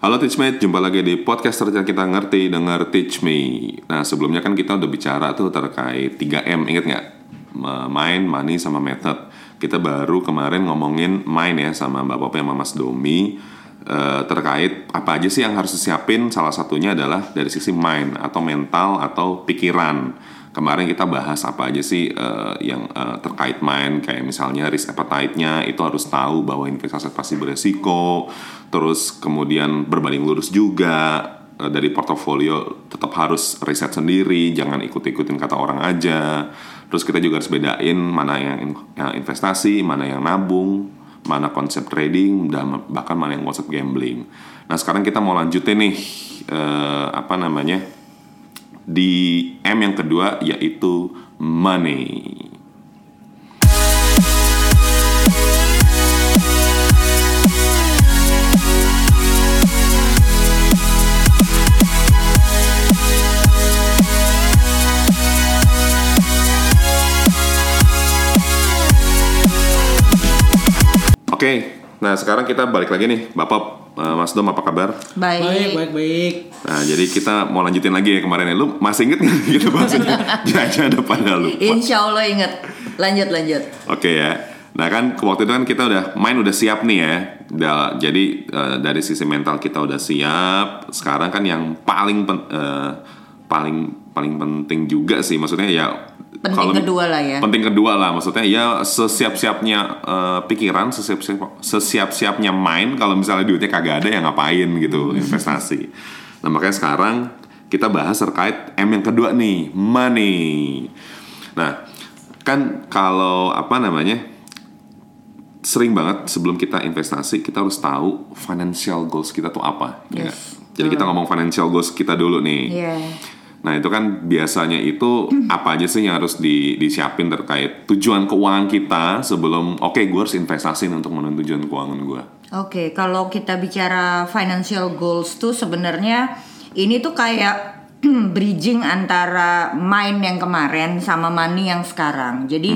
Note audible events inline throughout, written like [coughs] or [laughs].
Halo Teachmate, jumpa lagi di podcast terjadi kita ngerti dengar Teach Me. Nah sebelumnya kan kita udah bicara tuh terkait 3M, inget nggak? Mind, money, sama method. Kita baru kemarin ngomongin mind ya sama Mbak Popi sama Mas Domi eh, terkait apa aja sih yang harus disiapin. Salah satunya adalah dari sisi mind atau mental atau pikiran. Kemarin kita bahas apa aja sih eh, yang eh, terkait mind kayak misalnya risk appetite-nya itu harus tahu bahwa investasi pasti beresiko. Terus kemudian berbanding lurus juga eh, dari portofolio tetap harus riset sendiri, jangan ikut-ikutin kata orang aja. Terus kita juga harus bedain mana yang in- yang investasi, mana yang nabung, mana konsep trading, dan bahkan mana yang konsep gambling. Nah sekarang kita mau lanjutin nih eh, apa namanya di M yang kedua yaitu money. Oke, nah sekarang kita balik lagi nih, Bapak eh, Mas Dom apa kabar? Baik. Baik, baik, baik. Nah, jadi kita mau lanjutin lagi ya kemarin ya. Lu masih inget nggak gitu bahasanya? [laughs] Jangan ada pada lupa. Insya Allah inget. Lanjut lanjut. Oke ya. Nah kan waktu itu kan kita udah main udah siap nih ya. Da- jadi eh, dari sisi mental kita udah siap. Sekarang kan yang paling pen- eh, paling paling penting juga sih maksudnya ya Penting kalau- kedua lah ya. Penting kedua lah maksudnya ya sesiap-siapnya eh, pikiran, sesiap-siap sesiap-siapnya main kalau misalnya duitnya kagak ada ya ngapain gitu investasi. Nah, makanya sekarang kita bahas terkait M yang kedua nih, money. Nah, kan kalau apa namanya? sering banget sebelum kita investasi kita harus tahu financial goals kita tuh apa. ya Yes, nggak? Jadi kita ngomong financial goals kita dulu nih. Iya. Nah itu kan biasanya itu [laughs] apa aja sih yang harus di, disiapin terkait tujuan keuangan kita sebelum oke gue harus investasiin untuk memenuhi tujuan keuangan gue. Oke, kalau kita bicara financial goals tuh sebenarnya ini tuh kayak [clears throat] bridging antara mind yang kemarin sama money yang sekarang. Jadi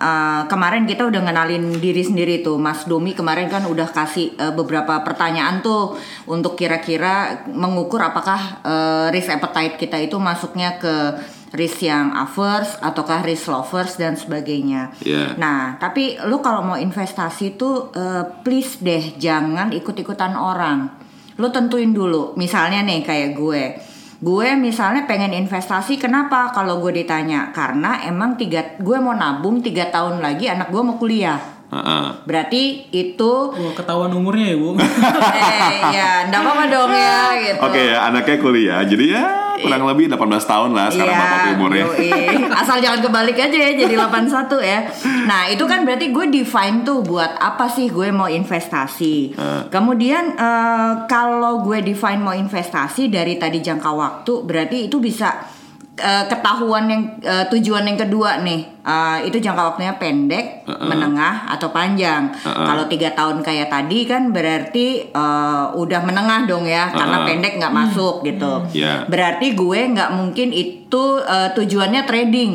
uh, kemarin kita udah ngenalin diri sendiri tuh, Mas Domi kemarin kan udah kasih uh, beberapa pertanyaan tuh untuk kira-kira mengukur apakah uh, risk appetite kita itu masuknya ke risk yang averse ataukah risk lovers dan sebagainya. Iya. Nah, tapi lu kalau mau investasi tuh eh, please deh jangan ikut-ikutan orang. Lu tentuin dulu. Misalnya nih kayak gue. Gue misalnya pengen investasi kenapa? Kalau gue ditanya karena emang tiga gue mau nabung tiga tahun lagi anak gue mau kuliah Heeh. berarti itu Wah, ketahuan umurnya ya, Bu. [laughs] eh ya enggak apa-apa dong ya [laughs] gitu Oke ya anaknya kuliah jadi ya kurang lebih 18 tahun lah sekarang Iya, bapak umurnya. yoi. Asal jangan kebalik aja ya jadi 81 ya. Nah, itu kan berarti gue define tuh buat apa sih gue mau investasi. Eh. Kemudian eh, kalau gue define mau investasi dari tadi jangka waktu berarti itu bisa eh, ketahuan yang eh, tujuan yang kedua nih. Eh, itu jangka waktunya pendek, menengah atau panjang. Kalau tiga tahun kayak tadi kan berarti eh, udah menengah dong ya karena Uh-uh. pendek nggak masuk gitu. Iya. Berarti gue nggak mungkin itu eh, tujuannya trading.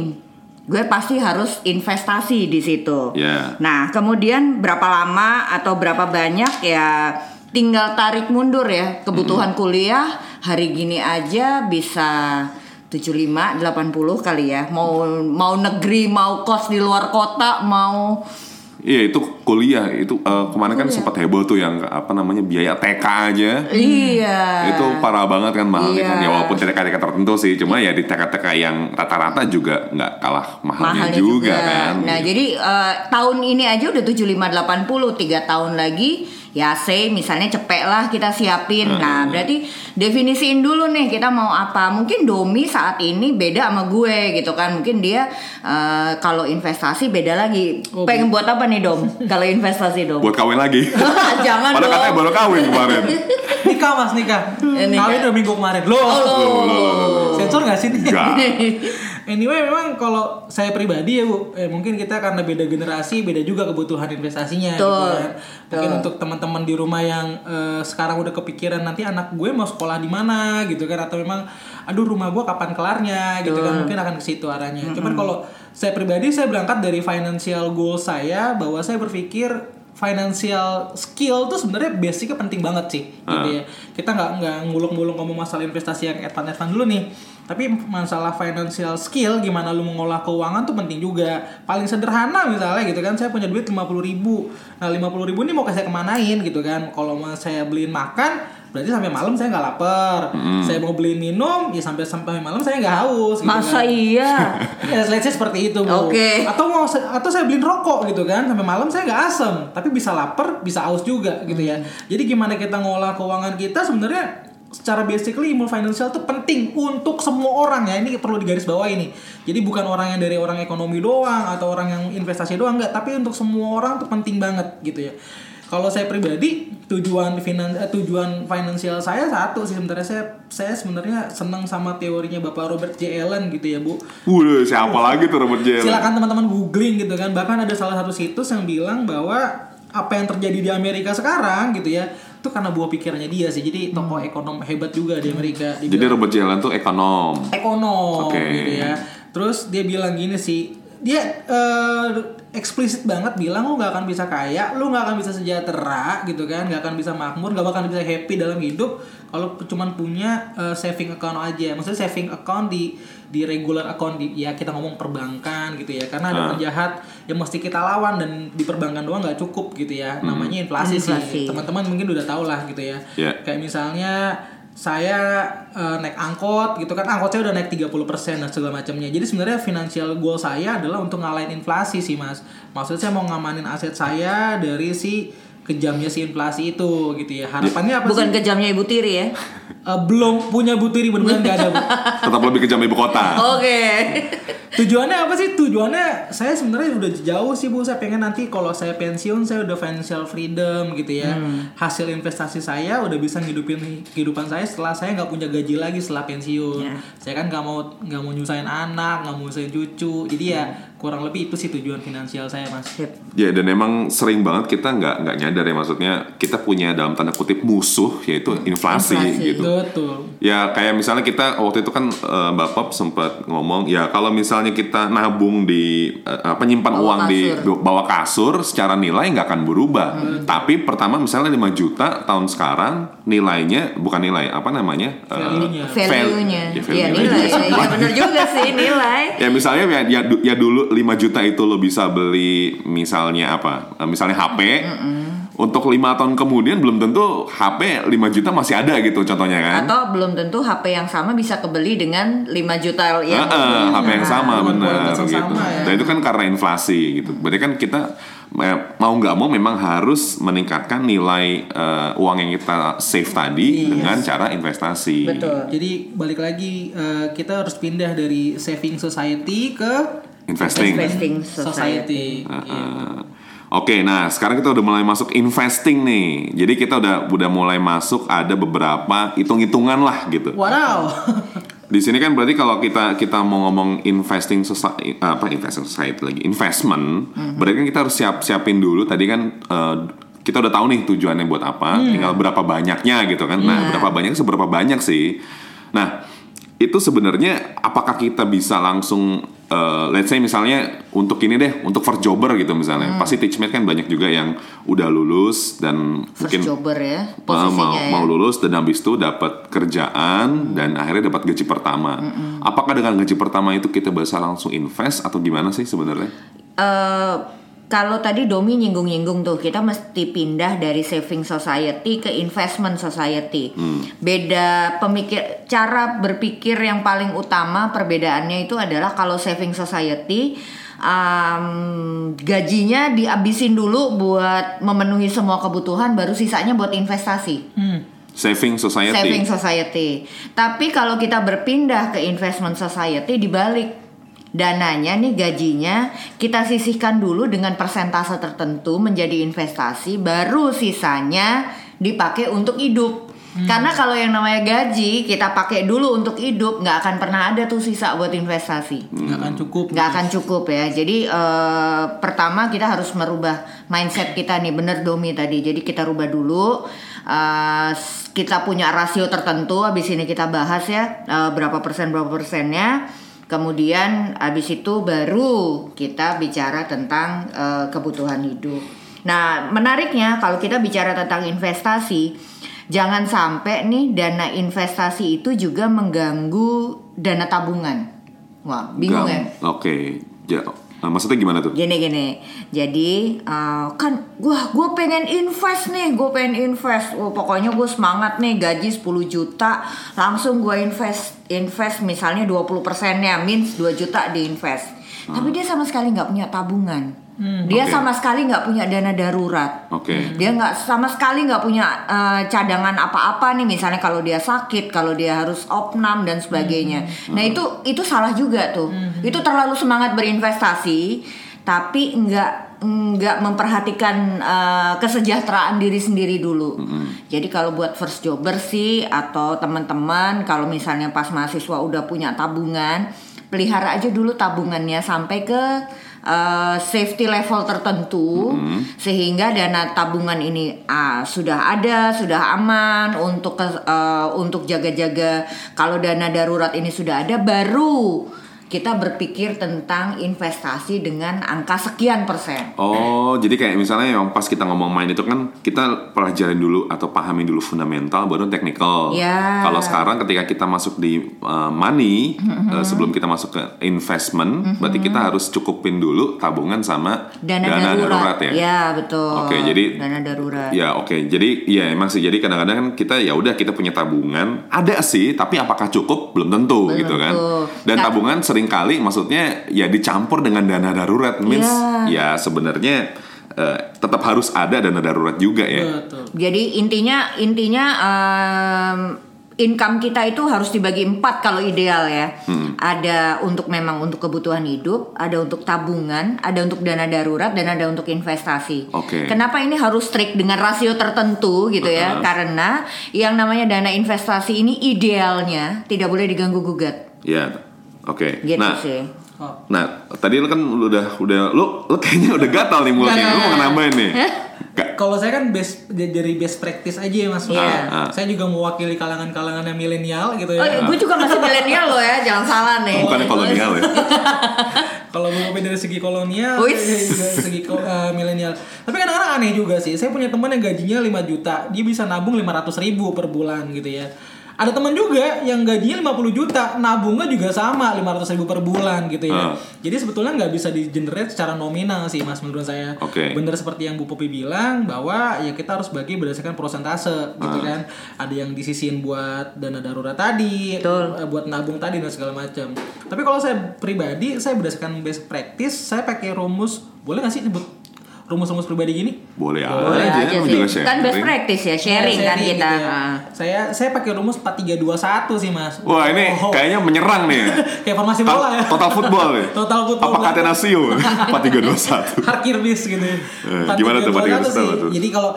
Gue pasti harus investasi di situ. Iya. Nah, kemudian berapa lama atau berapa banyak ya tinggal tarik mundur ya. Kebutuhan kuliah hari gini aja bisa 75 80 kali ya. Mau mau negeri, mau kos di luar kota, mau Iya itu kuliah itu eh, kemarin kan sempat heboh tuh yang apa namanya biaya TK aja. iya. Itu parah banget kan mahalnya Iya. kan ya walaupun tidak TK tertentu sih cuma ya di TK-TK yang rata-rata juga nggak kalah mahalnya, mahalnya juga, kan. Nah, jadi eh, tahun ini aja udah 75 80, tiga tahun lagi ya say misalnya cepet lah kita siapin. Nah, berarti definisiin dulu nih kita mau apa. Mungkin Domi saat ini beda sama gue gitu kan. Mungkin dia eh, kalau investasi beda lagi. Oh, Pengen buat apa nih, Dom? kalau investasi, Dom? buat kawin lagi. [laughs] Jangan Padahal dong. katanya baru kawin kemarin. [laughs] nikah, Mas, nikah. Eh, nikah. Kawin udah minggu kemarin. Loh. Oh. Sensor gak sih nih? [laughs] Anyway, memang kalau saya pribadi ya Bu, eh, mungkin kita karena beda generasi, beda juga kebutuhan investasinya. Gitu kan. Mungkin Betul. untuk teman-teman di rumah yang eh, sekarang udah kepikiran nanti anak gue mau sekolah di mana gitu kan, atau memang, aduh rumah gue kapan kelarnya gitu kan, mungkin akan ke situ arahnya. Cuman kalau saya pribadi saya berangkat dari financial goal saya bahwa saya berpikir financial skill tuh sebenarnya basicnya penting banget sih gitu ya. Kita nggak nggak ngulung-ngulung ngomong masalah investasi yang advance advance dulu nih. Tapi masalah financial skill gimana lu mengolah keuangan tuh penting juga. Paling sederhana misalnya gitu kan saya punya duit 50.000 ribu. Nah 50.000 ribu ini mau saya kemanain gitu kan? Kalau mau saya beliin makan berarti sampai malam saya nggak lapar saya mau beliin minum ya sampai sampai malam saya nggak haus gitu Masa kan. iya? [laughs] Ya, let's say seperti itu, Bu. Oke. Atau mau atau saya beliin rokok gitu kan, sampai malam saya nggak asem, tapi bisa lapar, bisa haus juga gitu ya. Jadi gimana kita ngolah keuangan kita sebenarnya secara basically ilmu financial itu penting untuk semua orang ya. Ini perlu digaris bawah ini. Jadi bukan orang yang dari orang ekonomi doang atau orang yang investasi doang enggak, tapi untuk semua orang tuh penting banget gitu ya. Kalau saya pribadi tujuan finan eh, tujuan finansial saya satu sih sebenarnya saya saya sebenarnya senang sama teorinya Bapak Robert J. Allen gitu ya, Bu. Waduh, siapa lagi tuh Robert J. Allen? Silakan teman-teman googling gitu kan. Bahkan ada salah satu situs yang bilang bahwa apa yang terjadi di Amerika sekarang gitu ya itu karena buah pikirannya dia sih. Jadi tokoh ekonom hebat juga di Amerika. Dia Jadi Robert J. Allen tuh ekonom. ekonom Oke. gitu ya. Terus dia bilang gini sih, dia eh, eksplisit banget bilang lu nggak akan bisa kaya, lu nggak akan bisa sejahtera gitu kan, nggak akan bisa makmur, nggak bakal bisa happy dalam hidup kalau cuman punya eh, saving account aja. Maksudnya saving account di di regular account di ya kita ngomong perbankan gitu ya karena ada Ah. penjahat yang mesti kita lawan dan di perbankan doang nggak cukup gitu ya namanya inflasi, Inflasi. sih teman-teman mungkin udah tau lah gitu ya Ya. kayak misalnya saya eh, naik angkot gitu kan. Angkot saya udah naik 30% dan segala macamnya. Jadi sebenarnya financial goal saya adalah untuk ngalahin inflasi sih mas. Maksudnya saya mau ngamanin aset saya dari si kejamnya si inflasi itu gitu ya harapannya apa Bukan sih kejamnya Ibu Tiri ya? [laughs] Eh, belum punya butiri benar nggak ada Bu. [laughs] Tetap lebih kejam ibu kota. Oke. [laughs] tujuannya apa sih tujuannya saya sebenarnya udah jauh sih bu saya pengen nanti kalau saya pensiun saya udah financial freedom gitu ya hasil investasi saya udah bisa ngidupin kehidupan saya setelah saya nggak punya gaji lagi setelah pensiun Ya. saya kan nggak mau nggak mau nyusahin anak nggak mau nyusahin cucu jadi ya kurang lebih itu sih tujuan finansial saya mas. Ya dan emang sering banget kita nggak nggak nyadar ya maksudnya kita punya dalam tanda kutip musuh yaitu inflasi, Inflasi. gitu. betul Ya kayak misalnya kita waktu itu kan eh, Bapak sempat ngomong ya kalau misalnya kita nabung di eh, apa nyimpan uang di kasur. bawah kasur secara nilai nggak akan berubah. Tapi pertama misalnya 5 juta tahun sekarang nilainya bukan nilai apa namanya? Eh, Value-nya. Value-nya. Ya, Iya value-nya nilai. juga. [laughs] Iya benar juga sih nilai. Ya misalnya ya, ya, ya dulu 5 juta itu lo bisa beli misalnya apa? Eh, Misalnya HP. Untuk lima tahun kemudian belum tentu HP 5 juta masih ada gitu contohnya kan? Atau belum tentu HP yang sama bisa kebeli dengan 5 juta yang Heeh, HP yang sama Dengan benar gitu. sama, ya. Dan itu kan karena inflasi gitu. Berarti kan kita eh, mau nggak mau memang harus meningkatkan nilai eh, uang yang kita save tadi dengan cara investasi. Betul. jadi balik lagi eh, kita harus pindah dari saving society ke Investing. Investing society, society. Oke, nah sekarang kita udah mulai masuk investing nih. Jadi kita udah udah mulai masuk ada beberapa hitung-hitungan lah gitu. Wow. [laughs] Di sini kan berarti kalau kita kita mau ngomong investing society apa investing society lagi investment, berarti kan kita harus siap siapin dulu. Tadi kan eh, kita udah tahu nih tujuannya buat apa, tinggal berapa banyaknya gitu kan. Nah, Iya. berapa banyak seberapa banyak sih. Nah, itu sebenarnya apakah kita bisa langsung eh, let's say misalnya untuk ini deh, untuk first jobber gitu misalnya. Pasti teachmate kan banyak juga yang udah lulus dan First mungkin jobber ya Uh, posisinya mau, ya. mau lulus dan habis itu dapat kerjaan dan akhirnya dapat gaji pertama. Apakah dengan gaji pertama itu kita bisa langsung invest atau gimana sih sebenarnya? Eh, kalau tadi Domi nyinggung-nyinggung tuh kita mesti pindah dari saving society ke investment society. Beda pemikir cara berpikir yang paling utama perbedaannya itu adalah kalau saving society um, gajinya dihabisin dulu buat memenuhi semua kebutuhan baru sisanya buat investasi. Hmm. Saving society. Saving society. Tapi kalau kita berpindah ke investment society dibalik dananya nih gajinya kita sisihkan dulu dengan persentase tertentu menjadi investasi baru sisanya dipakai untuk hidup. Karena kalau yang namanya gaji kita pakai dulu untuk hidup nggak akan pernah ada tuh sisa buat investasi. Nggak akan cukup. Nggak akan cukup ya. Jadi eh, pertama kita harus merubah mindset kita nih bener Domi tadi. Jadi kita rubah dulu Eh, s- kita punya rasio tertentu habis ini kita bahas ya eh, berapa persen berapa persennya kemudian habis itu baru kita bicara tentang eh, kebutuhan hidup Nah, menariknya kalau kita bicara tentang investasi, jangan sampai nih dana investasi itu juga mengganggu dana tabungan. Wah, bingung ya? Gam- Oke. Ja, nah, maksudnya gimana tuh? Gini gini, jadi uh, kan gua gua pengen invest nih, gue pengen invest. Oh, pokoknya gue semangat nih gaji 10 juta, langsung gue invest invest misalnya 20 persennya, means 2 juta Tapi dia sama sekali nggak punya tabungan. dia Oke. sama sekali nggak punya dana darurat. Oke. Dia nggak sama sekali nggak punya eh, cadangan apa-apa nih, misalnya kalau dia sakit, kalau dia harus opnam dan sebagainya. Nah itu itu salah juga tuh. Itu terlalu semangat berinvestasi, tapi nggak nggak memperhatikan eh, kesejahteraan diri sendiri dulu. Jadi kalau buat first jobber sih atau teman-teman kalau misalnya pas mahasiswa udah punya tabungan, pelihara aja dulu tabungannya sampai ke uh, safety level tertentu sehingga dana tabungan ini ah, sudah ada sudah aman untuk uh, untuk jaga-jaga. Kalau dana darurat ini sudah ada baru kita berpikir tentang investasi dengan angka sekian persen. Oh, jadi kayak misalnya yang pas kita ngomong main itu kan kita pelajarin dulu atau pahami dulu fundamental baru technical. Ya. Kalau sekarang ketika kita masuk di uh, money Mm-hmm. uh, sebelum kita masuk ke investment, berarti kita harus cukupin dulu tabungan sama Dana, darurat. ya. Ya, betul. Oke, jadi dana darurat. Ya oke, jadi ya emang sih. Jadi kadang-kadang kan kita ya udah kita punya tabungan, ada sih, tapi apakah cukup belum tentu Belum gitu kan. Dan tabungan sering kali maksudnya ya dicampur dengan dana darurat, means ya sebenarnya eh, tetap harus ada dana darurat juga ya. Betul. Jadi intinya intinya em, income kita itu harus dibagi empat kalau ideal ya. Hmm. Ada untuk memang untuk kebutuhan hidup, ada untuk tabungan, ada untuk dana darurat dan ada untuk investasi. Oke. Kenapa ini harus strict dengan rasio tertentu gitu ya? Karena yang namanya dana investasi ini idealnya tidak boleh diganggu gugat. Ya, oke. Gitu Nah, sih. Oh. nah tadi lu kan udah udah lu lu kayaknya udah gatal nih mulutnya. Lu mau nambahin nih? Kalau saya kan best dari best practice aja ya mas. Iya. Ah, ah. Saya juga mewakili kalangan-kalangan yang milenial gitu Oh, ya. gue juga masih milenial loh ya, jangan salah nih. Bukan kolonial ya. [laughs] Kalau mau ngomongin dari segi kolonial, dari segi ko- eh, milenial. Tapi kadang-kadang aneh juga sih. Saya punya teman yang gajinya 5 juta, dia bisa nabung 500 ribu per bulan gitu ya. Ada teman juga yang gajinya 50 juta, nabungnya juga sama 500 ribu per bulan gitu ya. Ah. Jadi sebetulnya nggak bisa di generate secara nominal sih mas menurut saya. Oke. Bener seperti yang Bu Popi bilang bahwa ya kita harus bagi berdasarkan prosentase gitu Ah. kan. Ada yang disisihin buat dana darurat tadi, Betul. eh, buat nabung tadi dan segala macam. Tapi kalau saya pribadi, saya berdasarkan best practice, saya pakai rumus, boleh nggak sih sebut rumus-rumus pribadi gini? Boleh, Boleh aja, aja sih. juga Kan best sharing. practice ya, sharing Ya, kan kita. gitu ya. Saya saya pakai rumus 4321 sih, Mas. Wah ini Oh, kayaknya menyerang nih. [laughs] kayak formasi bola ya. Total football nih. Total football. Apa Catenaccio? 4321. Parkir bis gitu. Eh, gimana tuh 4321 4321 sih. tuh? Jadi kalau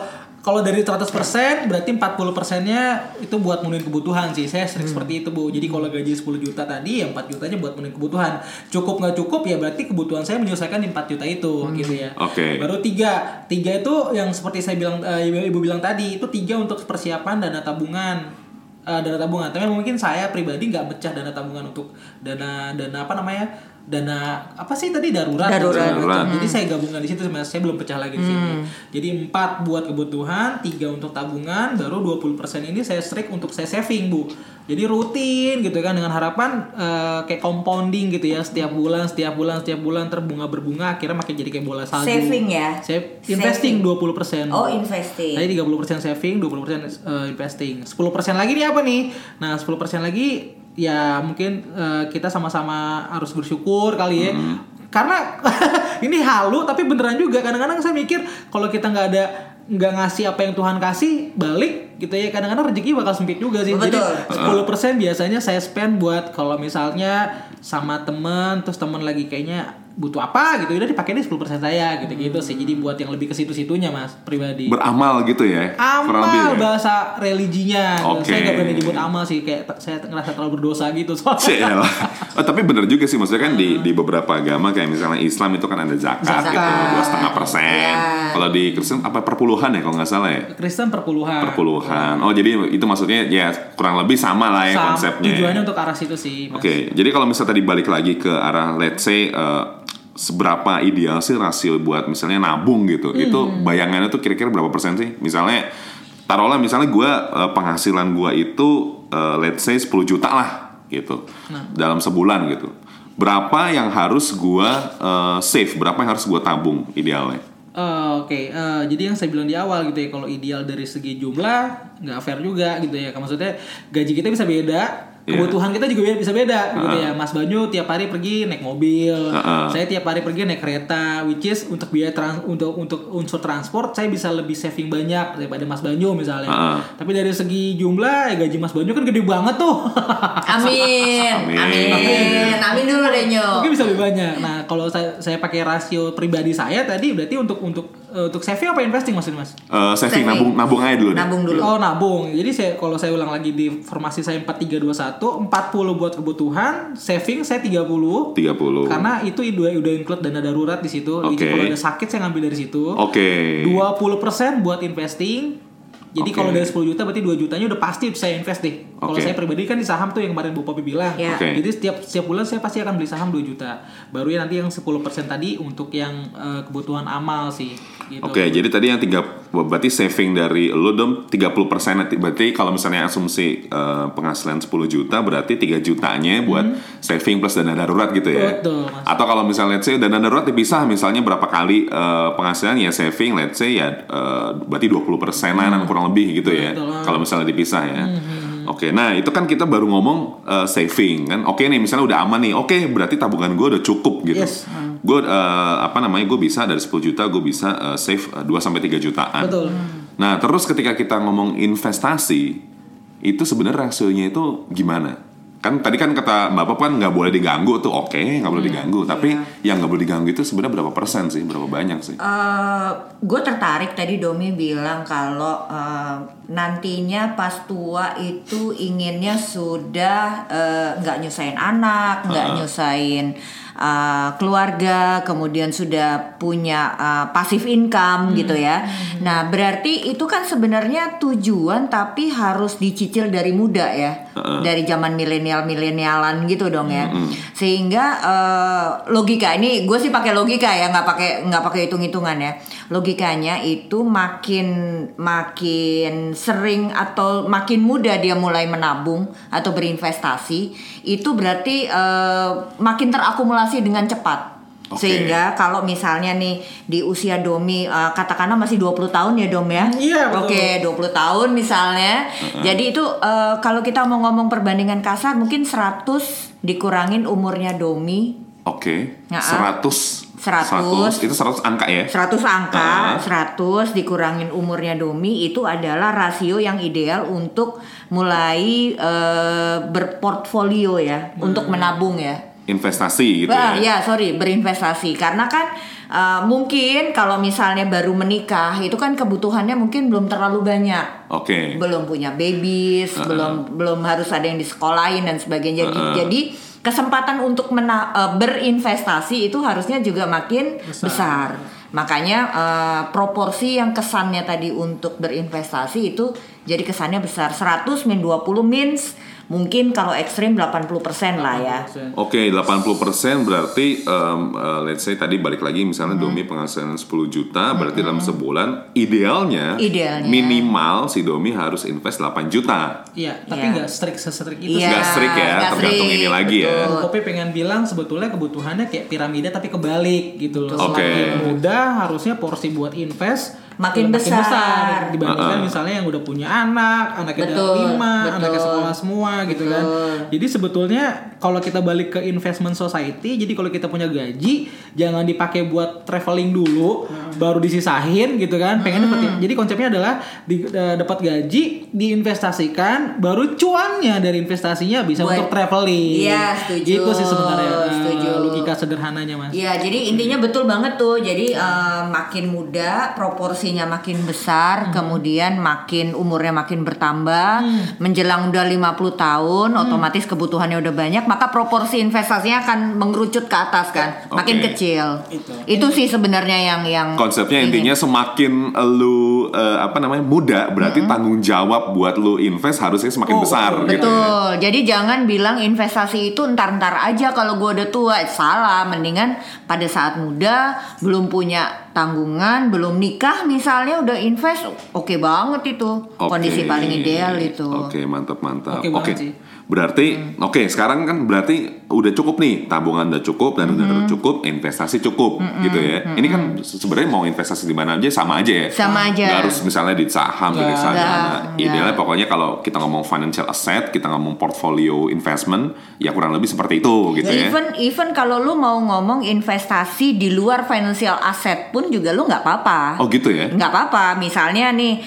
kalau dari 100% berarti 40 persennya itu buat memenuhi kebutuhan sih. Saya Hmm. sering seperti itu bu. Jadi kalau gaji 10 juta tadi ya 4 jutanya buat memenuhi kebutuhan. Cukup nggak cukup ya berarti kebutuhan saya menyelesaikan di 4 juta itu gitu ya. Hmm. Oke. Baru tiga, tiga itu yang seperti saya bilang ibu, ibu bilang tadi itu tiga untuk persiapan dana tabungan. Eh, dana tabungan. Tapi mungkin saya pribadi nggak pecah dana tabungan untuk dana dana apa namanya dana apa sih tadi darurat Darurat. macam. Darurat. Jadi saya gabungkan di situ sebenarnya saya belum pecah lagi di sini. Jadi empat buat kebutuhan, tiga untuk tabungan, baru 20% ini saya strict untuk saya saving bu. Jadi rutin gitu kan dengan harapan eh, kayak compounding gitu ya setiap bulan, setiap bulan, setiap bulan terbunga berbunga akhirnya makin jadi kayak bola salju. Saving ya? Saya investing 20%. Oh, investing. Tadi 30% saving, 20% eh, investing. 10% lagi nih apa nih? Nah, 10% lagi ya mungkin eh, kita sama-sama harus bersyukur kali ya. Karena [laughs] ini halu tapi beneran juga. Kadang-kadang saya mikir kalau kita nggak ada nggak ngasih apa yang Tuhan kasih balik gitu ya kadang-kadang rezeki bakal sempit juga sih Betul. jadi 10% biasanya saya spend buat kalau misalnya sama temen terus temen lagi kayaknya butuh apa gitu udah dipakai deh 10% saya gitu gitu sih jadi buat yang lebih ke situ-situnya mas pribadi Beramal gitu ya. lebih amal ya? bahasa religinya Oke. saya gak berani nyebut amal sih kayak saya ngerasa terlalu berdosa gitu soalnya Ciela. Oh, tapi bener juga sih maksudnya kan di di beberapa agama kayak misalnya Islam itu kan ada zakat, Zakat. gitu dua setengah persen. Ya. Kalau di Kristen apa perpuluhan ya kalau nggak salah ya Kristen perpuluhan perpuluhan. Oh jadi itu maksudnya ya kurang lebih sama lah ya Sama, konsepnya. tujuannya untuk arah situ sih. Oke, jadi kalau misalnya tadi balik lagi ke arah let's say eh, seberapa ideal sih rasio buat misalnya nabung gitu. Hmm. Itu bayangannya tuh kira-kira berapa persen sih? Misalnya taruhlah misalnya gua eh, penghasilan gua itu eh, let's say 10 juta lah gitu. Dalam sebulan gitu. Berapa yang harus gua eh, save, berapa yang harus gua tabung idealnya? Eh, Oke, eh, jadi yang saya bilang di awal gitu ya, kalau ideal dari segi jumlah nggak fair juga gitu ya. Maksudnya gaji kita bisa beda, Iya. kebutuhan kita juga bisa beda gitu ya. Mas Banyu tiap hari pergi naik mobil, Uh-uh. saya tiap hari pergi naik kereta, which is untuk biaya trans untuk untuk unsur transport saya bisa lebih saving banyak daripada Mas Banyu misalnya. Uh-uh. Tapi dari segi jumlah ya gaji Mas Banyu kan gede banget tuh. [laughs] Amin. Amin. Amin. Amin dulu deh Nyo. Mungkin bisa lebih banyak. Nah, kalau saya saya pakai rasio pribadi saya tadi berarti untuk untuk eh, untuk saving apa investing maksudnya Mas? Eh, saving, Saving. nabung nabung aja dulu deh. Nabung dulu. Oh nabung. Jadi saya kalau saya ulang lagi di formasi saya 4321, 40 buat kebutuhan, saving saya 30. 30. Karena itu udah udah include dana darurat di situ. Jadi Oke. kalau ada sakit saya ngambil dari situ. Oke. 20% buat investing. Jadi Oke. kalau dari 10 juta berarti 2 jutanya udah pasti saya invest deh. Kalau Oke. saya pribadi kan di saham tuh yang kemarin Bu Popi bilang. Ya. Oke. Jadi setiap setiap bulan saya pasti akan beli saham 2 juta. Baru ya nanti yang 10% tadi untuk yang eh, kebutuhan amal sih gitu. Oke, jadi tadi yang tiga berarti saving dari lu dong 30 persen berarti kalau misalnya asumsi eh, penghasilan 10 juta berarti 3 jutanya buat saving plus dana darurat gitu ya. Hmm. Betul, Mas. Atau kalau misalnya let's say dana darurat dipisah misalnya berapa kali eh, penghasilan ya saving let's say ya eh, berarti 20 persenan kurang lebih gitu ya. Hmm. Betul. Hmm, Kalau misalnya dipisah ya. Oke, nah itu kan kita baru ngomong eh, saving kan. Oke nih misalnya udah aman nih. Oke, berarti tabungan gue udah cukup gitu. Yes. Gue eh, apa namanya? Gue bisa dari 10 juta gue bisa eh, save eh, 2 sampai 3 jutaan. Betul. Nah, terus ketika kita ngomong investasi, itu sebenarnya rasionya itu gimana? Kan tadi kan kata Bapak kan nggak boleh diganggu tuh, oke nggak boleh diganggu. Tapi yang nggak boleh diganggu itu sebenarnya berapa persen sih? Berapa banyak sih? gue tertarik tadi Domi bilang kalau eh, nantinya pas tua itu inginnya sudah eh, nggak nyusahin anak, nggak nyusahin eh, keluarga, kemudian sudah punya eh, passive income gitu ya. Nah berarti itu kan sebenarnya tujuan tapi harus dicicil dari muda ya, dari zaman milenial milenialan gitu dong ya. Sehingga eh, logika ini gue sih pakai logika ya, nggak pakai nggak pakai hitung hitungan ya. Logikanya itu makin makin sering atau makin muda dia mulai menabung atau berinvestasi itu berarti eh, makin terakumulasi dengan cepat. Oke. Sehingga kalau misalnya nih di usia Domi eh, katakanlah masih 20 tahun ya Dom ya. Iya, betul. Oke, 20 tahun misalnya. Jadi itu eh, kalau kita mau ngomong perbandingan kasar mungkin 100 dikurangin umurnya Domi Oke, Ya, 100. 100. itu 100 angka ya? 100 angka, Ah. 100 dikurangin umurnya Domi itu adalah rasio yang ideal untuk mulai eh, berportfolio ya, untuk menabung ya. Investasi gitu Bah, ya? ya, sorry, berinvestasi. Karena kan eh, mungkin kalau misalnya baru menikah itu kan kebutuhannya mungkin belum terlalu banyak. Oke. Belum punya babies, belum belum harus ada yang disekolahin dan sebagainya. Jadi, Uh-uh. jadi kesempatan untuk mena- eh, berinvestasi itu harusnya juga makin besar. Makanya eh, proporsi yang kesannya tadi untuk berinvestasi itu jadi kesannya besar. 100 min 20 means mungkin kalau ekstrim 80% lah ya. Oke, 80% berarti em, eh, let's say tadi balik lagi misalnya Domi penghasilan 10 juta, berarti dalam sebulan idealnya, Idealnya. minimal si Domi harus invest 8 juta. Iya, tapi Iya. nggak strict sestrik itu Iya, sih. Nggak strict ya, nggak tergantung ini lagi ya. betul. Bu Kopi pengen bilang sebetulnya kebutuhannya kayak piramida tapi kebalik gitu loh. Oke. Semakin muda harusnya porsi buat invest Makin udah besar. dibandingkan Uh-uh. misalnya yang udah punya anak, anaknya ada Betul, lima, betul. anaknya sekolah semua gitu kan. Jadi sebetulnya kalau kita balik ke investment society, jadi kalau kita punya gaji jangan dipakai buat traveling dulu, baru disisahin gitu kan. Pengen dapat jadi konsepnya adalah di, eh, dapat gaji diinvestasikan, baru cuannya dari investasinya bisa Buat- untuk traveling. Iya, setuju, Itu sih sebenarnya eh, setuju. logika sederhananya mas. Iya, jadi intinya betul banget tuh. Jadi eh, makin muda, proporsinya makin besar, kemudian makin umurnya makin bertambah, menjelang udah 50 tahun, otomatis kebutuhannya udah banyak, maka proporsi investasinya akan mengerucut ke atas kan, makin Oke. kecil. Itu. Itu sih sebenarnya yang yang konsepnya intinya semakin lu eh, apa namanya muda berarti tanggung jawab buat lu invest harusnya semakin Oh, besar betul. gitu ya. Betul. Jadi jangan bilang investasi itu ntar-ntar aja kalau gue udah tua. Salah. Mendingan pada saat muda belum punya tanggungan, belum nikah misalnya udah invest, oke banget itu. Oke. Kondisi paling ideal itu. Oke, mantap mantap. Oke sih. Berarti oke, sekarang kan berarti udah cukup nih, tabungan udah cukup dan udah cukup, investasi cukup gitu ya. Ini kan se- sebenarnya mau investasi di mana aja sama aja ya. Sama aja. Nggak harus misalnya di saham, di Nggak. reksadana. Nggak. Idealnya pokoknya kalau kita ngomong financial asset, kita ngomong portfolio investment, ya kurang lebih seperti itu gitu ya. Even even kalau lu mau ngomong investasi di luar financial asset pun juga lu nggak apa-apa. Oh gitu ya. nggak apa-apa misalnya nih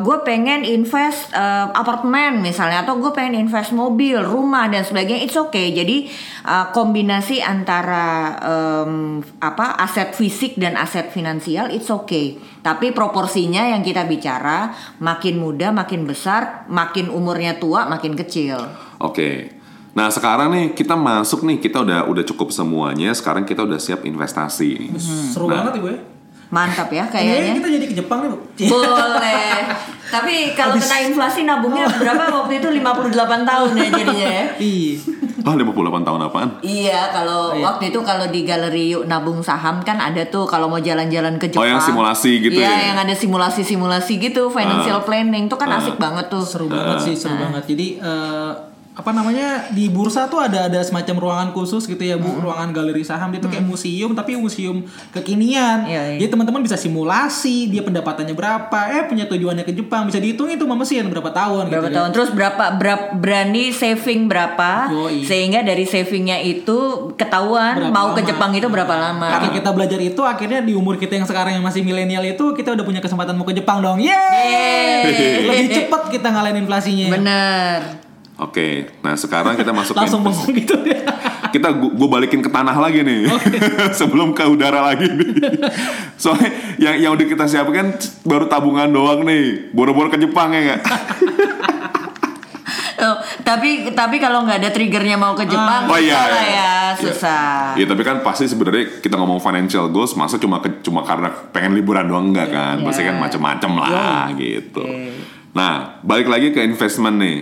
gue pengen invest eh, apartemen misalnya atau gue pengen invest mobil rumah dan sebagainya it's okay jadi eh, kombinasi antara em, apa aset fisik dan aset finansial it's okay tapi proporsinya yang kita bicara makin muda makin besar makin umurnya tua makin kecil Oke. Nah sekarang nih kita masuk nih kita udah udah cukup semuanya. Sekarang kita udah siap investasi. nih. Seru Nah. banget ya gue. Mantap ya Kayaknya kayaknya kita jadi ke Jepang nih, Bu. boleh tapi kalau Habis- kena inflasi nabungnya berapa waktu itu 58 tahun ya jadinya ya Iya. Ah 58 tahun apaan? Iya, kalau Iya. waktu itu kalau di galeri Yuk Nabung Saham kan ada tuh kalau mau jalan-jalan ke Jepang. Oh, yang simulasi gitu Iya, ya? yang ada simulasi-simulasi gitu, financial planning tuh kan asik banget tuh. Seru banget sih, seru banget. Jadi eh, apa namanya di bursa tuh ada ada semacam ruangan khusus gitu ya bu, ruangan galeri saham dia tuh kayak museum tapi museum kekinian. Iya, iya. Jadi teman-teman bisa simulasi dia pendapatannya berapa, eh punya tujuannya ke Jepang bisa dihitung itu sama mesin berapa tahun Berapa gitu. tahun? Terus berapa berapa berani saving berapa Yoi. sehingga dari savingnya itu ketahuan Berapa mau ke lama? Jepang itu berapa lama. Karena kita belajar itu akhirnya di umur kita yang sekarang yang masih milenial itu kita udah punya kesempatan mau ke Jepang dong. Yeay! Lebih cepet kita ngalahin inflasinya. Bener. Oke. Nah sekarang kita masuk ke Langsung bengong [laughs] gitu ya. kita gue balikin ke tanah lagi nih [laughs] sebelum ke udara lagi nih [laughs] soalnya yang yang udah kita siapkan baru tabungan doang nih boro-boro ke Jepang ya nggak Oh, tapi tapi kalau nggak ada triggernya mau ke Jepang, Oh, iya, susah lah iya. ya, susah. Iya tapi kan pasti sebenarnya kita ngomong financial goals masa cuma ke- cuma karena pengen liburan doang enggak kan pasti kan macam-macam lah gitu. Nah balik lagi ke investment nih.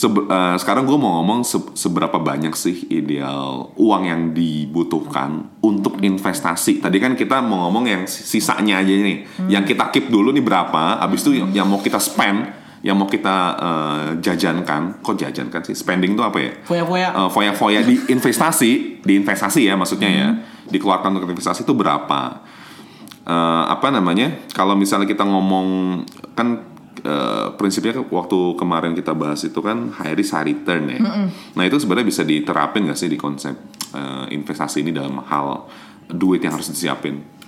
Sebe- eh, sekarang gue mau ngomong se- seberapa banyak sih ideal uang yang dibutuhkan untuk investasi. Tadi kan kita mau ngomong yang sisanya aja nih, yang kita keep dulu nih berapa, abis itu yang, yang mau kita spend, yang mau kita eh, jajankan, kok jajankan sih? Spending tuh apa ya? Foya-foya. Eh, foya-foya di investasi, di investasi ya maksudnya ya, dikeluarkan untuk investasi itu berapa? Eh, apa namanya? Kalau misalnya kita ngomong kan eh, prinsipnya waktu kemarin kita bahas itu kan high risk high return ya. Nah itu sebenarnya bisa diterapin nggak sih di konsep eh, investasi ini dalam hal duit yang harus disiapin?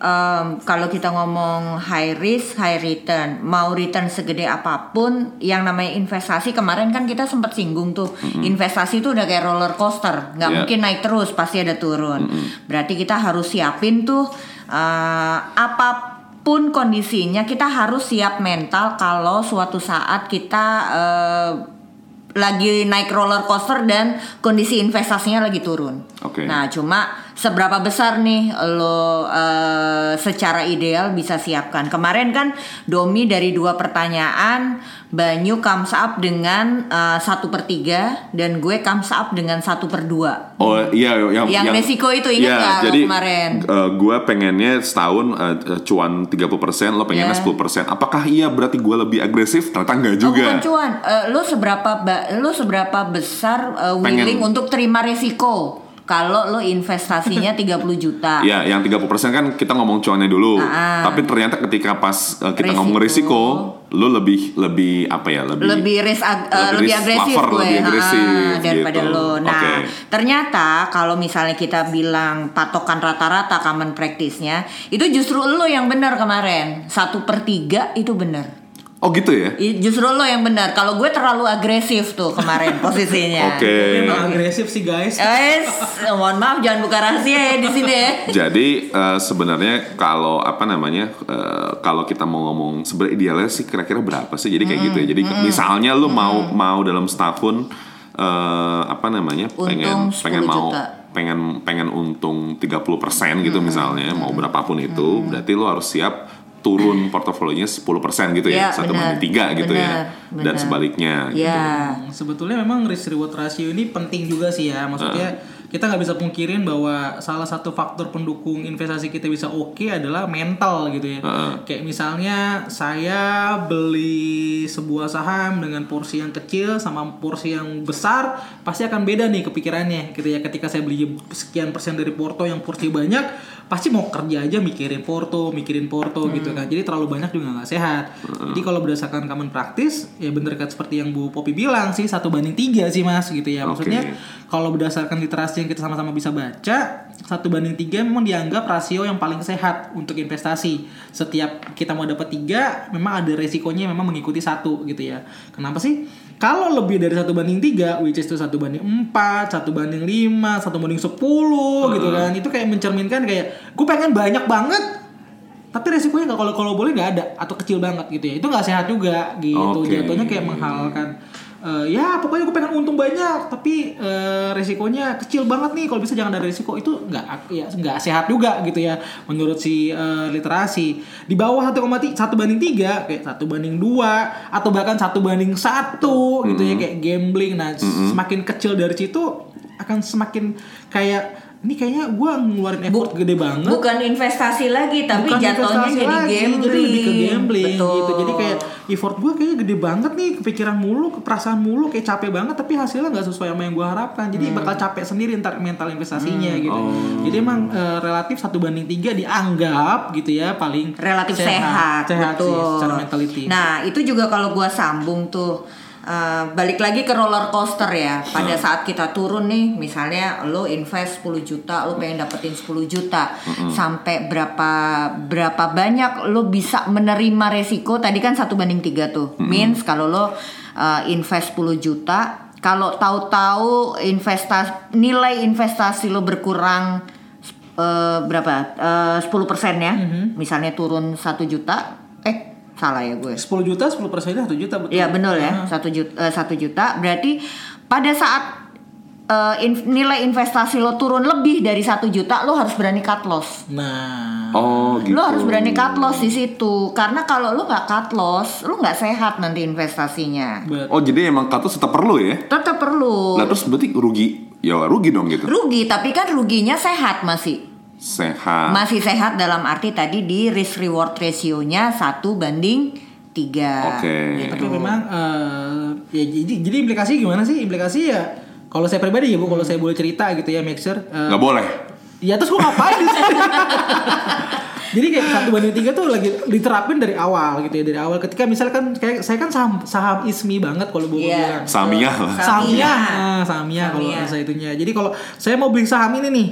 Em, kalau kita ngomong high risk, high return, mau return segede apa pun, yang namanya investasi kemarin kan kita sempat singgung tuh, investasi itu udah kayak roller coaster, nggak Yeah. mungkin naik terus, pasti ada turun. Berarti kita harus siapin tuh eh, apa pun kondisinya, kita harus siap mental kalau suatu saat kita eh, lagi naik roller coaster dan kondisi investasinya lagi turun. Oke. Nah, cuma seberapa besar nih lo eh, secara ideal bisa siapkan. Kemarin kan Domi dari dua pertanyaan, Banyu comes up dengan eh, satu per tiga dan gue comes up dengan satu per dua. Oh iya yang Yang resiko itu ingat nggak lo jadi kemarin? eh, gue pengennya setahun eh, cuan 30% lo pengennya Iya. 10% apakah iya berarti gue lebih agresif ternyata enggak Oh, juga bukan cuan, Eh, lo seberapa lo seberapa besar Pengen. willing untuk terima resiko kalau lo investasinya [laughs] 30 juta. Ya, yang 30% kan kita ngomong cuannya dulu. Ah. Tapi ternyata ketika pas uh, kita Resiko. ngomong resiko, lu lebih lebih apa ya? Lebih lebih risk ag- eh, lebih lebih, agresif lover, gue lebih agresif, ah, daripada gitu. lo. Nah, Oke. ternyata kalau misalnya kita bilang patokan rata-rata common practice-nya itu justru lo yang benar kemarin satu per tiga itu benar. Oh gitu ya? Justru lo yang benar. Kalau gue terlalu agresif tuh kemarin [laughs] posisinya. Oke. Memang agresif sih guys. Eh, mohon maaf jangan buka rahasia ya di sini ya. [laughs] Jadi eh, sebenarnya kalau apa namanya eh, kalau kita mau ngomong sebenarnya idealnya sih kira-kira berapa sih? Jadi kayak gitu ya. Jadi misalnya lu mau mau dalam setahun eh, apa namanya pengen Untung 10 pengen mau juta. pengen pengen untung 30% gitu misalnya mau berapapun itu berarti lo harus siap turun portofolionya 10% gitu ya, Iya, satu banding tiga gitu ya Benar, dan sebaliknya gitu. Ya. Sebetulnya memang risk reward ratio ini penting juga sih ya. Maksudnya kita nggak bisa pungkirin bahwa salah satu faktor pendukung investasi kita bisa oke adalah mental gitu ya. Heeh. Kayak misalnya saya beli sebuah saham dengan porsi yang kecil sama porsi yang besar pasti akan beda nih kepikirannya gitu ya. Ketika saya beli sekian persen dari porto yang porsi banyak pasti mau kerja aja mikirin porto, mikirin porto gitu kan. Jadi terlalu banyak juga nggak sehat. Jadi kalau berdasarkan common practice ya bener kan seperti yang Bu Popi bilang sih satu banding tiga sih mas gitu ya. Maksudnya Oke. kalau berdasarkan literasi yang kita sama-sama bisa baca satu banding tiga memang dianggap rasio yang paling sehat untuk investasi. Setiap kita mau dapat tiga memang ada resikonya memang mengikuti satu gitu ya. Kenapa sih? Kalau lebih dari satu banding tiga, which is itu satu banding empat, satu banding lima, satu banding sepuluh gitu kan, itu kayak mencerminkan kayak gue pengen banyak banget, tapi resikonya nggak kalau kalau boleh nggak ada atau kecil banget gitu ya, itu nggak sehat juga gitu, Oke. jatuhnya kayak menghalalkan. eh, ya pokoknya gue pengen untung banyak tapi eh, resikonya kecil banget nih. Kalau bisa jangan ada resiko itu nggak ya nggak sehat juga gitu ya menurut si eh, literasi. Di bawah 1,3 satu banding tiga kayak satu banding dua atau bahkan satu banding satu gitu ya kayak gambling. Nah semakin kecil dari situ akan semakin kayak ini kayaknya gue ngeluarin effort gede banget Bukan investasi lagi, tapi Bukan jatuhnya jadi lagi, gambling. jadi lebih ke gambling Betul. gitu jadi kayak effort gue kayaknya gede banget nih kepikiran mulu perasaan mulu kayak capek banget tapi hasilnya nggak sesuai sama yang gue harapkan jadi Hmm. bakal capek sendiri ntar mental investasinya gitu jadi emang eh, relatif satu banding tiga dianggap gitu ya paling relatif sehat, sehat sih betul. secara mentality Nah itu juga kalau gua sambung tuh eh, balik lagi ke roller coaster ya. Pada saat kita turun nih, misalnya lo invest 10 juta, lo pengen dapetin 10 juta, sampai berapa berapa banyak lo bisa menerima resiko? Tadi kan satu banding tiga tuh, means kalau lo eh, invest 10 juta, kalau tahu-tahu investasi nilai investasi lo berkurang eh, berapa? Eh, 10% ya. Misalnya turun 1 juta, salah ya gue. 10 juta 10 persennya 1 juta betul Iya benar ya, satu juta, satu juta. Berarti pada saat eh, in- nilai investasi lo turun lebih dari satu juta, lo harus berani cut loss. nah Oh gitu. Lo harus berani cut loss di situ, karena kalau lo nggak cut loss, lo nggak sehat nanti investasinya. bet- Oh jadi emang katus tetap perlu ya? Tetap perlu Nah terus berarti rugi, ya rugi dong gitu. rugi, tapi kan ruginya sehat masih. Sehat. Masih sehat dalam arti tadi di risk reward ratio-nya satu banding tiga. Oke. Gitu. tapi memang eh, ya jadi jadi implikasi gimana sih implikasi ya kalau saya pribadi ya bu kalau saya boleh cerita gitu ya make sure eh, Nggak boleh. Ya terus gue ngapain di sini? [laughs] Jadi kayak satu banding tiga tuh lagi diterapin dari awal gitu ya dari awal ketika misalkan kayak saya kan saham saham ismi banget kalau bu Iya. bilang Samiah lah. Samia, nah, Samia kalau Samia. bahasa itunya. Jadi kalau saya mau beli saham ini nih,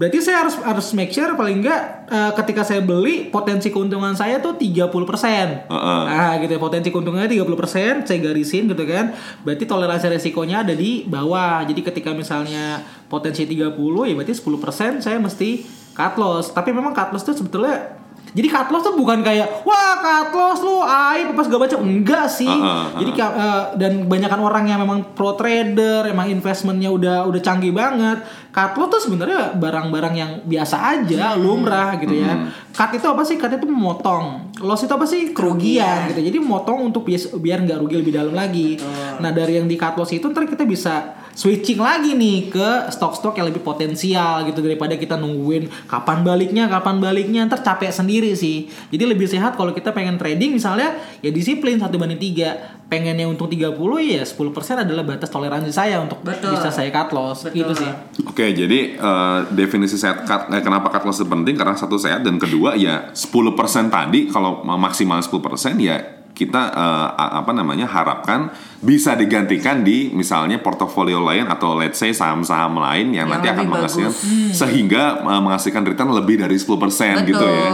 berarti saya harus harus make sure paling enggak eh, ketika saya beli potensi keuntungan saya tuh 30%. Heeh. Nah, gitu ya potensi keuntungannya 30%, saya garisin gitu kan. Berarti toleransi resikonya ada di bawah. Jadi ketika misalnya potensi 30 ya berarti 10% saya mesti cut loss. Tapi memang cut loss tuh sebetulnya jadi cut loss tuh bukan kayak wah cut loss lu aib pas gak baca enggak sih. Heeh, Jadi ka- eh, dan kebanyakan orang yang memang pro trader, emang investmentnya udah udah canggih banget. Cut loss tuh sebenarnya barang-barang yang biasa aja, lumrah gitu ya. Cut itu apa sih? Cut itu memotong. Loss itu apa sih? Kerugian gitu. Jadi memotong untuk biar nggak rugi lebih dalam lagi. Nah dari yang di cut loss itu ntar kita bisa switching lagi nih ke stok-stok yang lebih potensial gitu daripada kita nungguin kapan baliknya, kapan baliknya ntar capek sendiri sih. Jadi lebih sehat kalau kita pengen trading misalnya ya disiplin satu banding tiga. Pengennya untung 30 ya 10% adalah batas toleransi saya untuk Betul. bisa saya cut loss gitu sih. Oke, jadi eh, definisi sehat cut, eh, kenapa cut loss itu penting karena satu sehat dan kedua ya 10% tadi kalau maksimal 10% ya kita eh, a- apa namanya harapkan bisa digantikan di misalnya portofolio lain atau let's say saham-saham lain yang, Yang nanti akan menghasilkan bagus. sehingga eh, menghasilkan return lebih dari 10% gitu ya.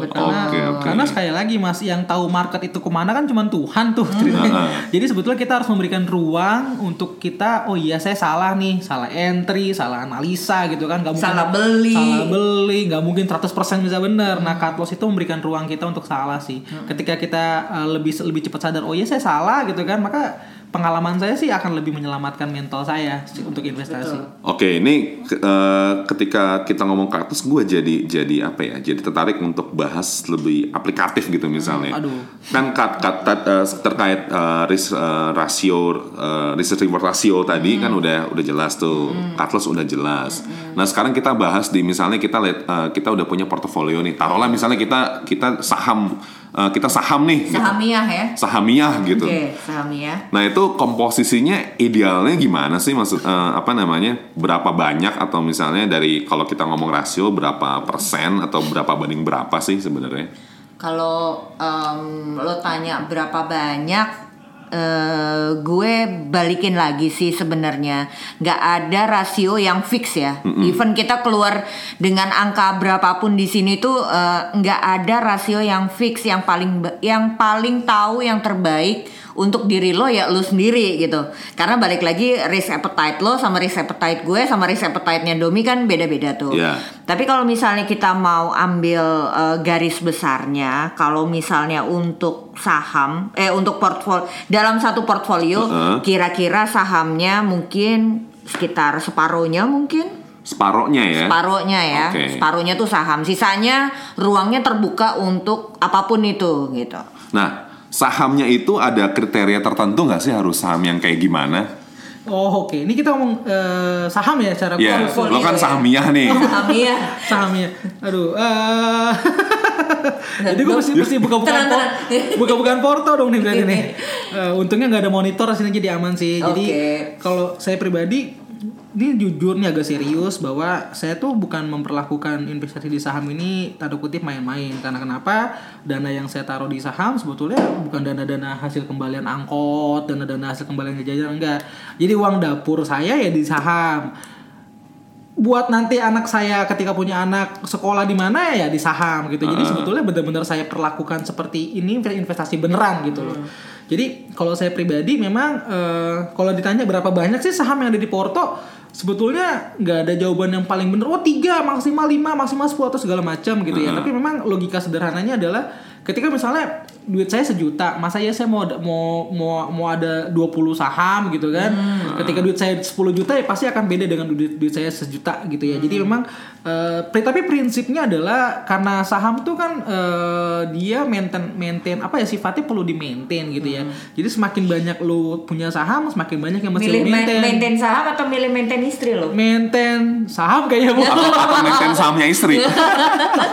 betul. Oke, oke. Karena sekali lagi mas, yang tahu market itu ke mana kan cuma Tuhan tuh ceritanya. Jadi sebetulnya kita harus memberikan ruang untuk kita, oh iya saya salah nih, salah entry, salah analisa gitu kan, nggak mungkin Salah beli. salah beli, nggak mungkin 100% bisa benar. Nah cut loss itu memberikan ruang kita untuk salah sih. Ketika kita uh, lebih lebih cepat sadar, oh iya saya salah gitu kan, maka pengalaman saya sih akan lebih menyelamatkan mental saya untuk investasi. Oke, ini ke- eh, ketika kita ngomong ke atas, gue jadi jadi apa ya? Jadi tertarik untuk bahas lebih aplikatif gitu misalnya. aduh. Kan kat, kat- tat- eh, terkait eh, risk eh, ratio, eh, risk reward ratio tadi kan udah udah jelas tuh, cut loss udah jelas. Nah sekarang kita bahas di misalnya kita lihat eh, kita udah punya portofolio nih. Taruhlah misalnya kita kita saham eh, kita saham nih, gitu. Sahamiah ya. sahamiah gitu. Oke, sahamiah. Nah itu komposisinya idealnya gimana sih maksud eh, apa namanya berapa banyak atau misalnya dari kalau kita ngomong rasio berapa persen atau berapa banding berapa sih sebenarnya? Kalau em, lo tanya berapa banyak, eh, gue balikin lagi sih sebenarnya. Nggak ada rasio yang fix ya. Even kita keluar dengan angka berapapun di sini tuh eh, nggak ada rasio yang fix. Yang paling yang paling tahu yang terbaik untuk diri lo ya lo sendiri gitu. Karena balik lagi risk appetite lo sama risk appetite gue sama risk appetite-nya Domi kan beda-beda tuh. Iya. Tapi kalau misalnya kita mau ambil eh, garis besarnya, kalau misalnya untuk saham, eh untuk portfolio dalam satu portfolio, Heeh. kira-kira sahamnya mungkin sekitar separohnya mungkin, Separohnya ya? separohnya ya, Oke. separohnya tuh saham, sisanya ruangnya terbuka untuk apa pun itu gitu. Nah sahamnya itu ada kriteria tertentu nggak sih harus saham yang kayak gimana? Oh oke, ini kita ngomong eh, saham ya cara Ya, portfolio lo kan ya. sahamiah nih. [laughs] Sahamnya. sahamnya. Aduh. eh [laughs] Jadi gue mesti mesti buka-bukaan Tenang, por- tenang. buka-bukaan porto dong nih berarti [laughs] nih. Eh, untungnya nggak ada monitor sini jadi aman sih. Jadi Oke. kalau saya pribadi ini jujur nih agak serius bahwa saya tuh bukan memperlakukan investasi di saham ini tanda kutip main-main. Karena kenapa? Dana yang saya taruh di saham sebetulnya bukan dana-dana hasil kembalian angkot dana-dana hasil kembalian jajan enggak. Jadi uang dapur saya ya di saham. Buat nanti anak saya ketika punya anak sekolah di mana ya di saham gitu. Jadi sebetulnya benar-benar saya perlakukan seperti ini investasi beneran gitu loh. Jadi kalau saya pribadi memang eh, kalau ditanya berapa banyak sih saham yang ada di Porto, sebetulnya nggak ada jawaban yang paling bener. Oh tiga maksimal lima maksimal sepuluh atau segala macam gitu ya. Tapi memang logika sederhananya adalah ketika misalnya duit saya sejuta, masa ya saya mau ada- mau mau mau ada 20 saham gitu kan. Ketika duit saya 10 juta ya pasti akan beda dengan duit duit saya sejuta gitu ya. Jadi memang pri- tapi prinsipnya adalah karena saham tuh kan eh, dia maintain maintain apa ya sifatnya perlu di maintain gitu ya. Jadi semakin banyak lu punya saham, semakin banyak yang mesti Milih maintain. maintain saham atau milih maintain istri lo? Maintain saham kayaknya bu. Atau, atau [laughs] maintain sahamnya istri?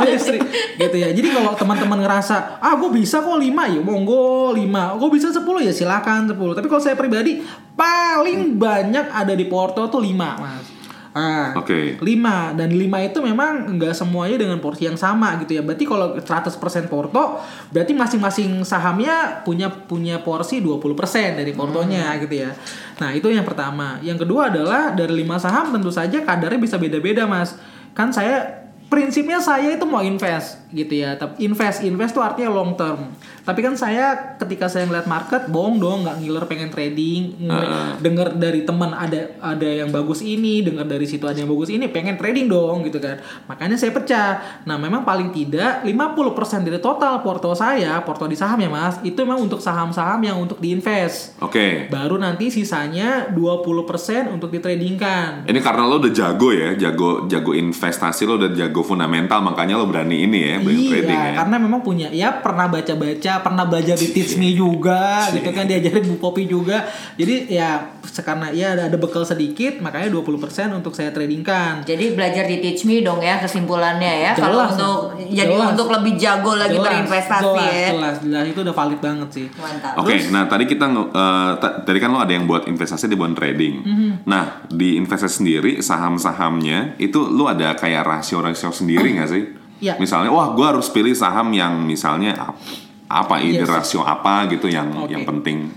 Istri gitu ya jadi kalau teman-teman ngerasa ah gue bisa kok 5 ya monggo 5 gue bisa 10 ya silakan 10 tapi kalau saya pribadi paling banyak ada di Porto tuh 5 mas Ah, Oke. 5 dan 5 itu memang nggak semuanya dengan porsi yang sama gitu ya. Berarti kalau 100% Porto berarti masing-masing sahamnya punya punya porsi 20% dari portonya gitu ya. Nah, itu yang pertama. Yang kedua adalah dari 5 saham tentu saja kadarnya bisa beda-beda, Mas. Kan saya prinsipnya saya itu mau invest gitu ya. Tapi invest invest tuh artinya long term. Tapi kan saya ketika saya ngeliat market bohong dong nggak ngiler pengen trading, nge- denger dari teman ada ada yang bagus ini, dengar dari situ ada yang bagus ini, pengen trading dong gitu kan. Makanya saya pecah. Nah, memang paling tidak 50% dari total porto saya, porto di saham ya, Mas, itu memang untuk saham-saham yang untuk diinvest. Oke. Baru nanti sisanya 20% untuk ditradingkan. Ini karena lo udah jago ya, jago jago investasi lo udah jago fundamental, makanya lo berani ini ya, berani iya, trading ya. karena memang punya ya pernah baca-baca, pernah belajar di Teach Me juga, gitu kan diajarin Bu Popi juga. Jadi ya sekarang ya ada, ada bekal sedikit, makanya 20% untuk saya tradingkan. Jadi belajar di Teach Me dong ya kesimpulannya ya. Kalau Jelas. untuk jadi Jelas. untuk lebih jago lagi Jelas, berinvestasi jelas, ya. Jelas, jelas itu udah valid banget sih. Mantap. Oke, nah tadi kita ta- tadi kan lo ada yang buat investasi di bond trading. Mhm. Nah di investasi sendiri saham-sahamnya itu lo ada kayak rasio-rasio sendiri [coughs] nggak sih? Iya. Misalnya, wah gue harus pilih saham yang misalnya apa ini Yes. rasio apa gitu yang Oke. yang penting.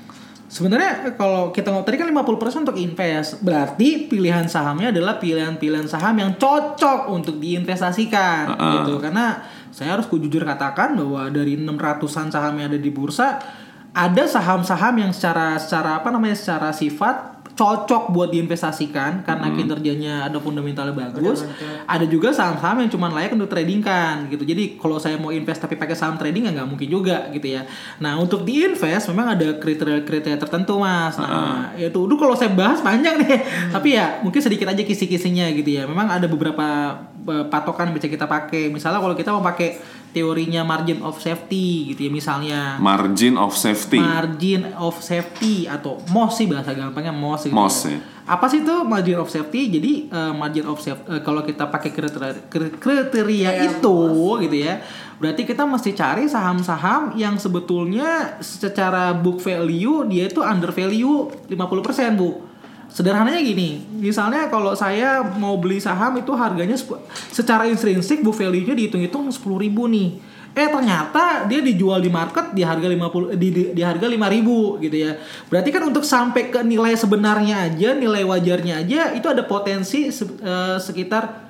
Sebenarnya kalau kita ngomong tadi kan 50% untuk invest, berarti pilihan sahamnya adalah pilihan-pilihan saham yang cocok untuk diinvestasikan Uh-uh. gitu. Karena saya harus jujur katakan bahwa dari 600-an saham yang ada di bursa ada saham-saham yang secara secara apa namanya secara sifat cocok buat diinvestasikan karena kinerjanya ada fundamentalnya bagus. Ada juga saham-saham yang cuma layak untuk trading kan gitu. Jadi kalau saya mau invest tapi pakai saham trading ya nggak mungkin juga gitu ya. Nah untuk diinvest memang ada kriteria-kriteria tertentu mas. Nah itu dulu kalau saya bahas panjang nih. Tapi ya mungkin sedikit aja kisi-kisinya gitu ya. Memang ada beberapa eh, patokan yang bisa kita pakai. Misalnya kalau kita mau pakai teorinya margin of safety gitu ya misalnya Margin of safety. margin of safety atau MOS sih bahasa gampangnya MOS gitu. MOS, ya. Apa sih itu margin of safety? Jadi eh, margin of safety kalau kita pakai kriteria, kri- kriteria itu gitu ya. Berarti kita mesti cari saham-saham yang sebetulnya secara book value dia itu under value 50%, Bu. Sederhananya gini, misalnya kalau saya mau beli saham itu harganya secara intrinsik book value-nya dihitung-hitung 10.000 nih. Eh ternyata dia dijual di market di harga 50 di, di, di harga 5000 gitu ya. Berarti kan untuk sampai ke nilai sebenarnya aja, nilai wajarnya aja itu ada potensi se- eh, sekitar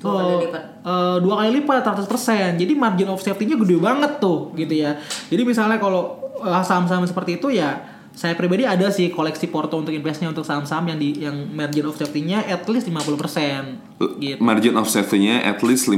Dua kali oh, lipat. eh, dua kali lipat 100%. Jadi margin of safety-nya gede banget tuh gitu ya. Jadi misalnya kalau eh, saham-saham seperti itu ya saya pribadi ada sih koleksi porto untuk investnya untuk saham-saham yang di yang margin of safety-nya at least 50% gitu. Margin of safety-nya at least 50%.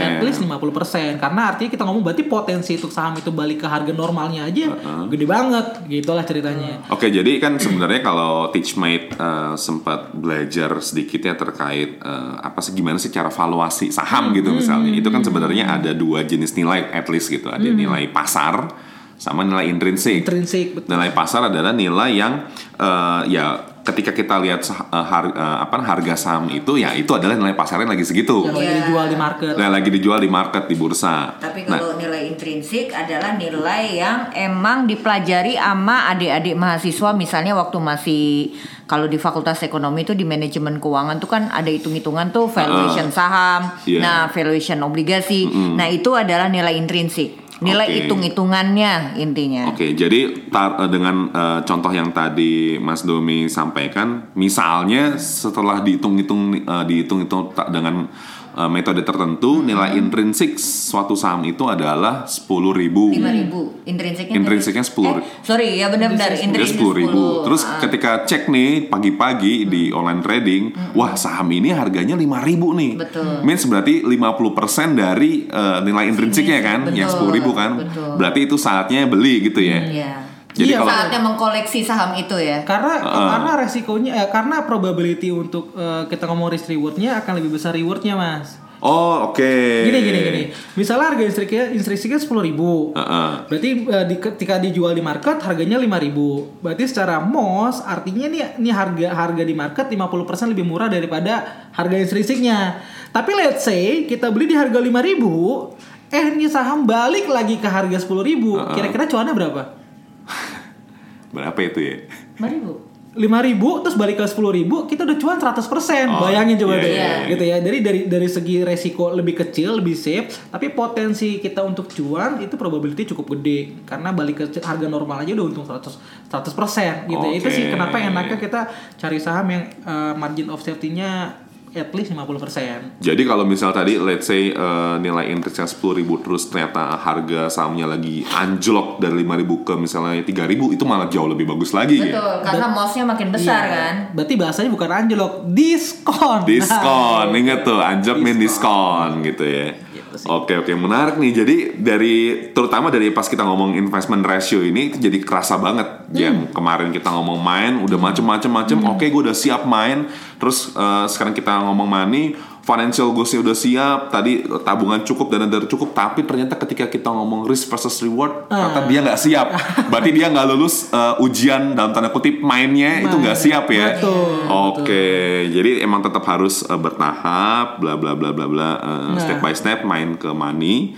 At least 50% Karena artinya kita ngomong berarti potensi untuk saham itu balik ke harga normalnya aja Gede banget Gitulah ceritanya Oke, jadi kan sebenarnya kalau Teachmate eh, sempat belajar sedikit ya terkait eh, apa sih gimana sih cara valuasi saham gitu misalnya. Itu kan sebenarnya ada dua jenis nilai at least gitu. Ada nilai pasar sama nilai intrinsik. Intrinsik betul. Nilai pasar adalah nilai yang eh, ya ketika kita lihat eh, har- eh, apa harga saham itu ya itu adalah nilai pasarnya lagi segitu. Yang lagi Iya. dijual di market Nah, lagi dijual di market di bursa. Tapi Nah, kalau nilai intrinsik adalah nilai yang emang dipelajari sama adik-adik mahasiswa misalnya waktu masih kalau di Fakultas Ekonomi itu di manajemen keuangan tuh kan ada hitung-hitungan tuh valuation saham, Iya. nah valuation obligasi. Nah, itu adalah nilai intrinsik. Nilai Oke. hitung-hitungannya intinya. Oke, jadi tar- eh, dengan eh, contoh yang tadi Mas Domi sampaikan, misalnya setelah dihitung-hitung eh, dihitung-hitung dengan eh, metode tertentu, nilai intrinsik suatu saham itu adalah 10.000 lima ribu intrinsiknya Intrinsiknya. 10.000. eh, sorry ya benar-benar intrinsik sepuluh ribu. 10. Terus Ah. ketika cek nih pagi-pagi di online trading, wah saham ini harganya lima ribu nih. Betul. Means berarti 50% dari eh, nilai intrinsiknya kan, yang Betul, sepuluh ribu kan. betul. Berarti itu saatnya beli gitu ya. Iya. Jadi Iya, kalau saatnya mengkoleksi saham itu ya. karena karena resikonya eh, karena probability untuk eh, kita ngomong risk rewardnya akan lebih besar rewardnya mas. Oh oke. gini gini gini. Misalnya harga instruknya instruksinya sepuluh ribu. Heeh. berarti eh, di, ketika dijual di market harganya lima ribu. Berarti secara mos artinya nih nih harga harga di market 50% lebih murah daripada harga instruknya tapi let's say kita beli di harga lima ribu eh ini saham balik lagi ke harga sepuluh ribu. Kira-kira cuannya berapa Berapa itu ya? Lima ribu. lima ribu terus balik ke sepuluh ribu kita udah cuan 100% Oh, bayangin iya, coba deh iya, iya. gitu ya dari dari dari segi resiko lebih kecil lebih safe tapi potensi kita untuk cuan itu probability cukup gede karena balik ke harga normal aja udah untung 100 100% gitu ya itu sih kenapa enaknya kita cari saham yang eh, margin of safety-nya at least 50% Jadi kalau misal tadi let's say eh, nilai intrinsnya 10.000 terus ternyata harga sahamnya lagi anjlok dari 5.000 ke misalnya 3.000 itu malah jauh lebih bagus lagi ya. Betul, karena mosnya makin besar Iya. kan. berarti bahasanya bukan anjlok diskon Diskon, [laughs] inget tuh anjlok min diskon gitu ya. Sih. Oke oke menarik nih. Jadi dari terutama dari pas kita ngomong investment ratio ini itu jadi kerasa banget. Yang kemarin kita ngomong main udah macem-macem macem. Oke gue udah siap main. Terus eh, sekarang kita ngomong money, financial goalsnya udah siap. Tadi tabungan cukup dana darurat cukup. Tapi ternyata ketika kita ngomong risk versus reward, ternyata dia nggak siap. [laughs] Berarti dia nggak lulus eh, ujian dalam tanda kutip mainnya itu nggak siap ya. Oke, jadi emang tetap harus eh, bertahap, bla bla bla bla bla, eh, Nah. step by step main ke money.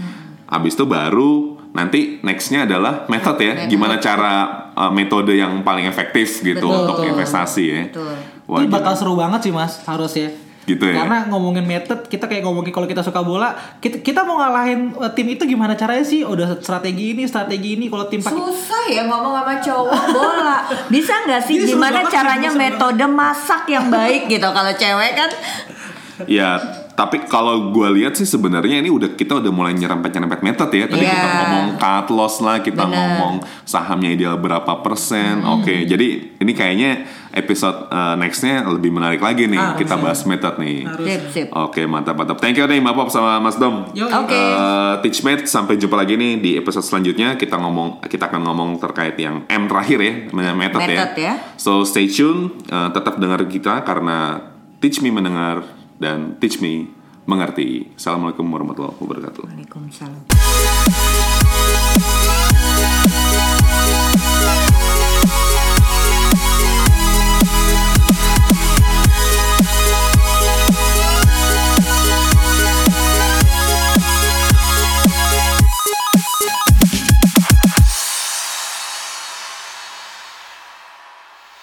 Habis itu baru nanti nextnya adalah method ya, gimana cara eh, metode yang paling efektif gitu Betul. untuk investasi ya. Betul. Wah, itu gila. bakal seru banget sih mas harusnya Gitu ya? karena ngomongin method kita kayak ngomongin kalau kita suka bola kita, kita mau ngalahin uh, tim itu gimana caranya sih udah strategi ini strategi ini kalau tim pakai Susah ya ngomong sama cowok bola. [laughs] Bisa nggak sih gimana sih, caranya metode masak yang baik gitu kalau cewek kan Ya tapi kalau gue lihat sih sebenarnya ini udah kita udah mulai nyerempet-nyerempet method ya. Tadi Iya. kita ngomong cut loss lah, kita Bener. ngomong sahamnya ideal berapa persen. Oke, jadi ini kayaknya episode uh, nextnya lebih menarik lagi nih. Harus kita ya. bahas method nih. Harus. Sip, sip. Oke, mantap mantap. Thank you nih Mbak Pop sama Mas Dom. Yo, Oke. Eh, Teachmate sampai jumpa lagi nih di episode selanjutnya kita ngomong kita akan ngomong terkait yang M terakhir ya namanya method, Method ya. So stay tune eh, tetap dengar kita karena Teach Me mendengar dan Teach Me mengerti. Assalamualaikum warahmatullahi wabarakatuh. Waalaikumsalam.